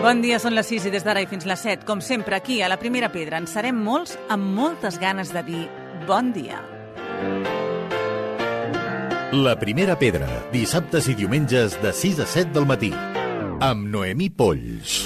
Bon dia, són les 6 i des d'ara i fins les 7. Com sempre, aquí, a la Primera Pedra, en serem molts amb moltes ganes de dir bon dia. La Primera Pedra, dissabtes i diumenges de 6 a 7 del matí. Amb Noemí Polls.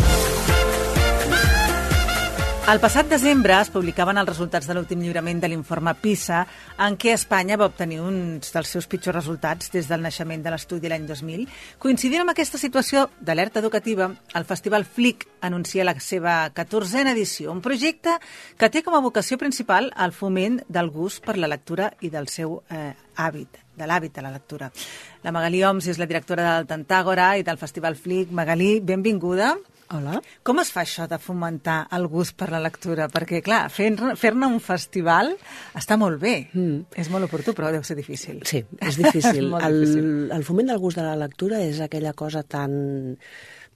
El passat desembre es publicaven els resultats de l'últim lliurament de l'informe PISA, en què Espanya va obtenir uns dels seus pitjors resultats des del naixement de l'estudi l'any 2000. Coincidint amb aquesta situació d'alerta educativa, el Festival FLIC anuncia la seva 14a edició, un projecte que té com a vocació principal el foment del gust per la lectura i del seu eh, hàbit de l'hàbit de la lectura. La Magalí Oms és la directora del Tantàgora i del Festival FLIC. Magalí, benvinguda. Hola. Com es fa això de fomentar el gust per la lectura? Perquè, clar, fer-ne fer un festival està molt bé. Mm. És molt oportú, però deu ser difícil. Sí, és difícil. molt el, difícil. el foment del gust de la lectura és aquella cosa tan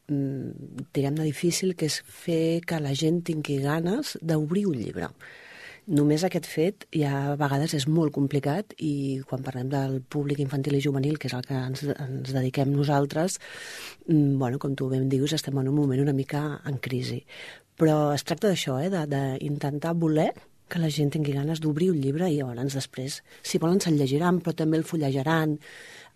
mm, diguem-ne difícil que és fer que la gent tingui ganes d'obrir un llibre. Només aquest fet ja a vegades és molt complicat i quan parlem del públic infantil i juvenil, que és el que ens, ens dediquem nosaltres, mm, bueno, com tu ben dius, estem en un moment una mica en crisi. Però es tracta d'això, eh, d'intentar voler que la gent tingui ganes d'obrir un llibre i llavors després, si volen, se'l llegiran, però també el fullejaran,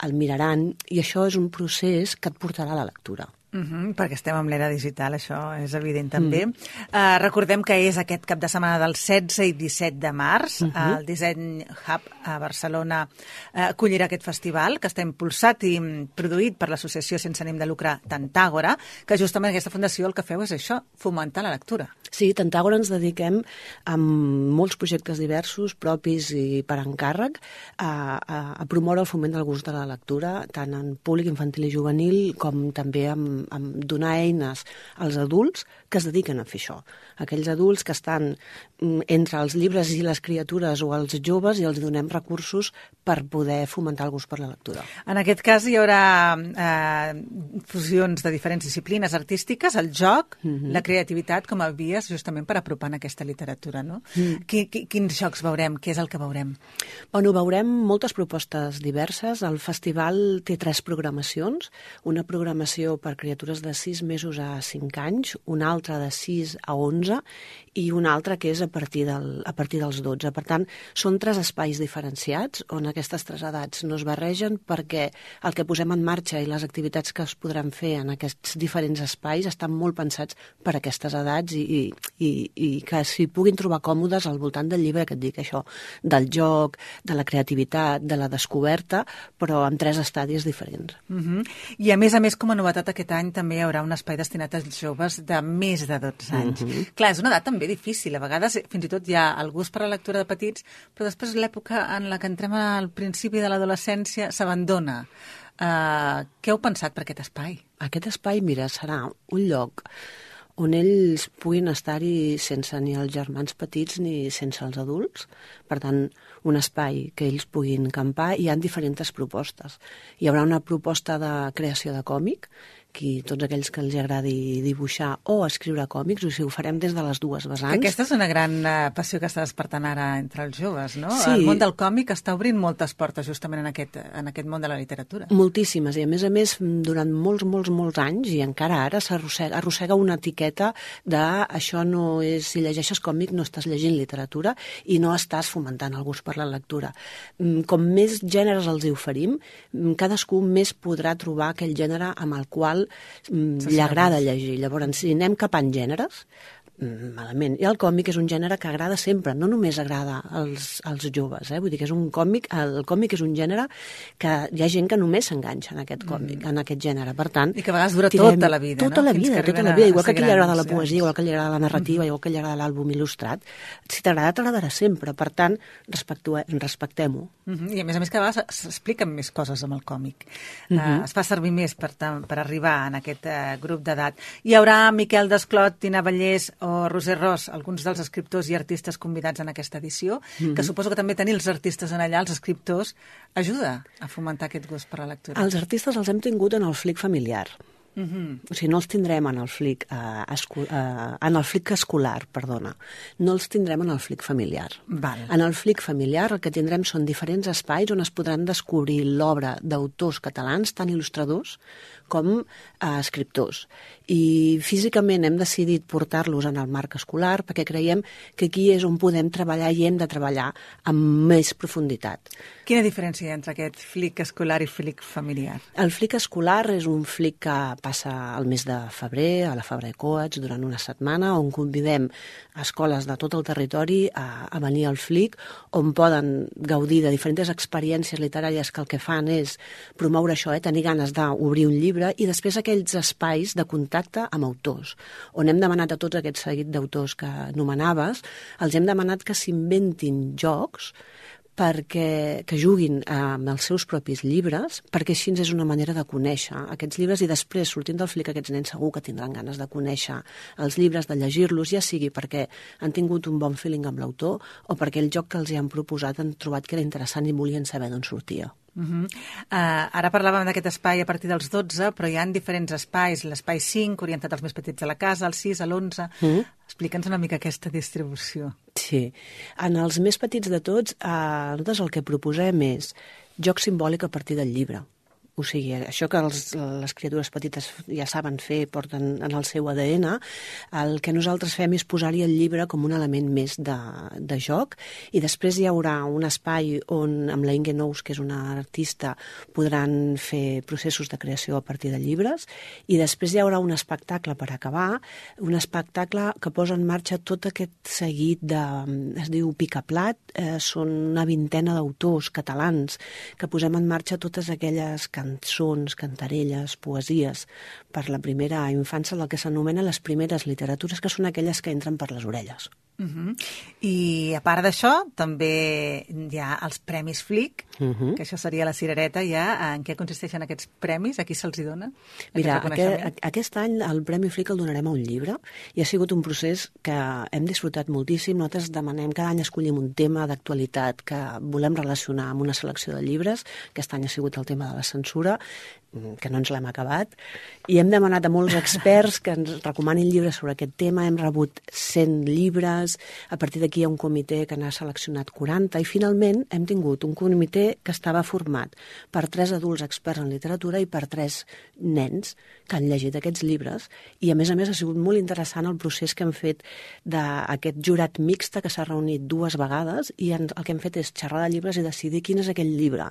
el miraran, i això és un procés que et portarà a la lectura. Uh -huh, perquè estem en l'era digital, això és evident també. Mm. Uh, recordem que és aquest cap de setmana del 16 i 17 de març. Uh -huh. El Design Hub a Barcelona uh, acollirà aquest festival, que està impulsat i produït per l'associació sense ànim de lucre Tantàgora, que justament aquesta fundació el que feu és això, fomentar la lectura. Sí, Tantàgora ens dediquem a molts projectes diversos, propis i per encàrrec, a, a, a promoure el foment del gust de la lectura, tant en públic infantil i juvenil com també amb amb donar eines als adults que es dediquen a fer això. Aquells adults que estan entre els llibres i les criatures o els joves i els donem recursos per poder fomentar el gust per la lectura. En aquest cas hi haurà eh, fusions de diferents disciplines artístiques, el joc, mm -hmm. la creativitat com a vies justament per apropar en aquesta literatura, no? Mm. Qui, qui, quins jocs veurem? Què és el que veurem? Bueno, veurem moltes propostes diverses. El festival té tres programacions. Una programació per criatures de 6 mesos a 5 anys, una altra de 6 a 11 i una altra que és a partir, del, a partir dels 12. Per tant, són tres espais diferenciats on aquestes tres edats no es barregen perquè el que posem en marxa i les activitats que es podran fer en aquests diferents espais estan molt pensats per a aquestes edats i, i, i que s'hi puguin trobar còmodes al voltant del llibre que et dic això, del joc, de la creativitat, de la descoberta, però amb tres estadis diferents. Uh -huh. I a més a més, com a novetat aquest any també hi haurà un espai destinat als joves de més de 12 anys. Uh -huh. Clar, és una edat també difícil. A vegades fins i tot hi ha el gust per la lectura de petits, però després l'època en la que entrem al principi de l'adolescència s'abandona. Uh, què heu pensat per aquest espai? Aquest espai, mira, serà un lloc on ells puguin estar-hi sense ni els germans petits ni sense els adults. Per tant, un espai que ells puguin campar i hi ha diferents propostes. Hi haurà una proposta de creació de còmic qui, tots aquells que els agradi dibuixar o escriure còmics, o sigui, ho farem des de les dues vessants. Que aquesta és una gran uh, passió que està despertant ara entre els joves, no? Sí. El món del còmic està obrint moltes portes justament en aquest, en aquest món de la literatura. Moltíssimes, i a més a més, durant molts, molts, molts anys, i encara ara s'arrossega arrossega una etiqueta de això no és, si llegeixes còmic no estàs llegint literatura i no estàs fomentant el gust per la lectura. Com més gèneres els hi oferim, cadascú més podrà trobar aquell gènere amb el qual li agrada llegir. Llavors, si anem capant gèneres, malament. I el còmic és un gènere que agrada sempre, no només agrada als, als joves, eh? vull dir que és un còmic, el còmic és un gènere que hi ha gent que només s'enganxa en aquest còmic, mm. en aquest gènere, per tant... I que a vegades dura tirem, tota la vida, tota no? La vida, tota la vida, igual que a qui li agrada la poesia, igual que li agrada la narrativa, mm. igual que li agrada l'àlbum il·lustrat, si t'agrada, t'agradarà sempre, per tant, respectem-ho. Mm -hmm. I a més a més que a vegades s'expliquen més coses amb el còmic. Mm -hmm. uh, es fa servir més per, per arribar en aquest uh, grup d'edat. Hi haurà Miquel Desclot, Tina Vallès o Roser Ros, alguns dels escriptors i artistes convidats en aquesta edició, mm -hmm. que suposo que també tenir els artistes en allà, els escriptors, ajuda a fomentar aquest gust per la lectura. Els artistes els hem tingut en el flic familiar, Uh -huh. O sigui, no els tindrem en el flic, esco uh, en el flic escolar, perdona. No els tindrem en el flic familiar. Val. En el flic familiar el que tindrem són diferents espais on es podran descobrir l'obra d'autors catalans, tant il·lustradors com uh, escriptors. I físicament hem decidit portar-los en el marc escolar perquè creiem que aquí és on podem treballar i hem de treballar amb més profunditat. Quina diferència hi ha entre aquest flic escolar i flic familiar? El flic escolar és un flic que passa el mes de febrer a la Fabra de Coats durant una setmana on convidem escoles de tot el territori a, a venir al FLIC on poden gaudir de diferents experiències literàries que el que fan és promoure això, eh, tenir ganes d'obrir un llibre i després aquells espais de contacte amb autors. On hem demanat a tots aquests seguit d'autors que anomenaves, els hem demanat que s'inventin jocs perquè que juguin amb els seus propis llibres, perquè així és una manera de conèixer aquests llibres i després, sortint del flic, aquests nens segur que tindran ganes de conèixer els llibres, de llegir-los, ja sigui perquè han tingut un bon feeling amb l'autor o perquè el joc que els hi han proposat han trobat que era interessant i volien saber d'on sortia. Uh -huh. uh, ara parlàvem d'aquest espai a partir dels 12, però hi han diferents espais. L'espai 5, orientat als més petits de la casa, el 6, l'11... Uh -huh. Explica'ns una mica aquesta distribució. Sí. En els més petits de tots, eh, nosaltres el que proposem és joc simbòlic a partir del llibre. O sigui, això que els, les criatures petites ja saben fer, porten en el seu ADN, el que nosaltres fem és posar-hi el llibre com un element més de, de joc i després hi haurà un espai on amb la Inge Nous, que és una artista, podran fer processos de creació a partir de llibres i després hi haurà un espectacle per acabar, un espectacle que posa en marxa tot aquest seguit de... es diu Picaplat, eh, són una vintena d'autors catalans que posem en marxa totes aquelles que cançons, cantarelles, poesies per la primera infància, el que s'anomena les primeres literatures, que són aquelles que entren per les orelles. Uh -huh. I a part d'això, també hi ha els Premis Flic, uh -huh. que això seria la cirereta ja. En què consisteixen aquests premis? A qui se'ls dona? Mira, aquest, aquest any el Premi Flic el donarem a un llibre i ha sigut un procés que hem disfrutat moltíssim. Nosaltres demanem, cada any escollim un tema d'actualitat que volem relacionar amb una selecció de llibres. Aquest any ha sigut el tema de la censura que no ens l'hem acabat, i hem demanat a molts experts que ens recomanin llibres sobre aquest tema, hem rebut 100 llibres, a partir d'aquí hi ha un comitè que n'ha seleccionat 40, i finalment hem tingut un comitè que estava format per tres adults experts en literatura i per tres nens que han llegit aquests llibres, i a més a més ha sigut molt interessant el procés que hem fet d'aquest jurat mixta que s'ha reunit dues vegades, i el que hem fet és xerrar de llibres i decidir quin és aquell llibre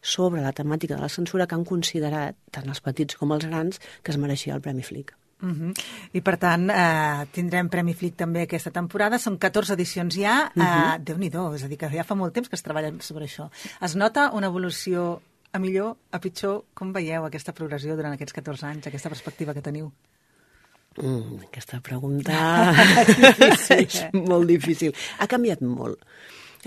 sobre la temàtica de la censura que han considerat, tant els petits com els grans, que es mereixia el Premi Flic. Uh -huh. I per tant, eh, tindrem Premi Flic també aquesta temporada. Són 14 edicions ja. Uh -huh. eh, Déu-n'hi-do, és a dir, que ja fa molt temps que es treballa sobre això. Es nota una evolució a millor, a pitjor? Com veieu aquesta progressió durant aquests 14 anys, aquesta perspectiva que teniu? Mm, aquesta pregunta difícil, és eh? molt difícil. Ha canviat molt.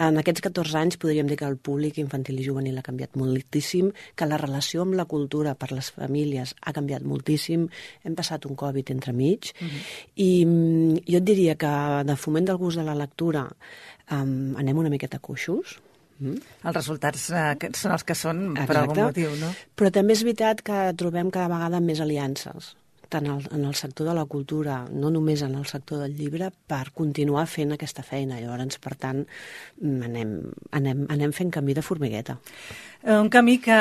En aquests 14 anys podríem dir que el públic infantil i juvenil ha canviat moltíssim, que la relació amb la cultura per les famílies ha canviat moltíssim, hem passat un Covid entremig, uh -huh. i mm, jo et diria que de foment del gust de la lectura um, anem una miqueta coixos, Mm. Els resultats eh, que són els que són Exacte. per algun motiu, no? Però també és veritat que trobem cada vegada més aliances tant el, en el sector de la cultura, no només en el sector del llibre, per continuar fent aquesta feina. Llavors, per tant, anem, anem, anem fent camí de formigueta. Eh, un camí que,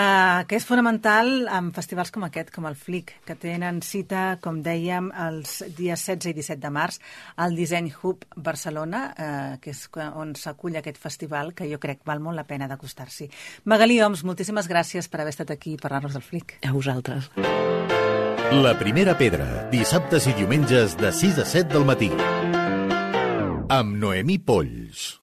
que és fonamental en festivals com aquest, com el FLIC, que tenen cita, com dèiem, els dies 16 i 17 de març al Disseny Hub Barcelona, eh, que és on s'acull aquest festival, que jo crec val molt la pena d'acostar-s'hi. Magalí Oms, moltíssimes gràcies per haver estat aquí i parlar-nos del FLIC. A vosaltres. La primera pedra, dissabtes i diumenges de 6 a 7 del matí. Amb Noemí Polls.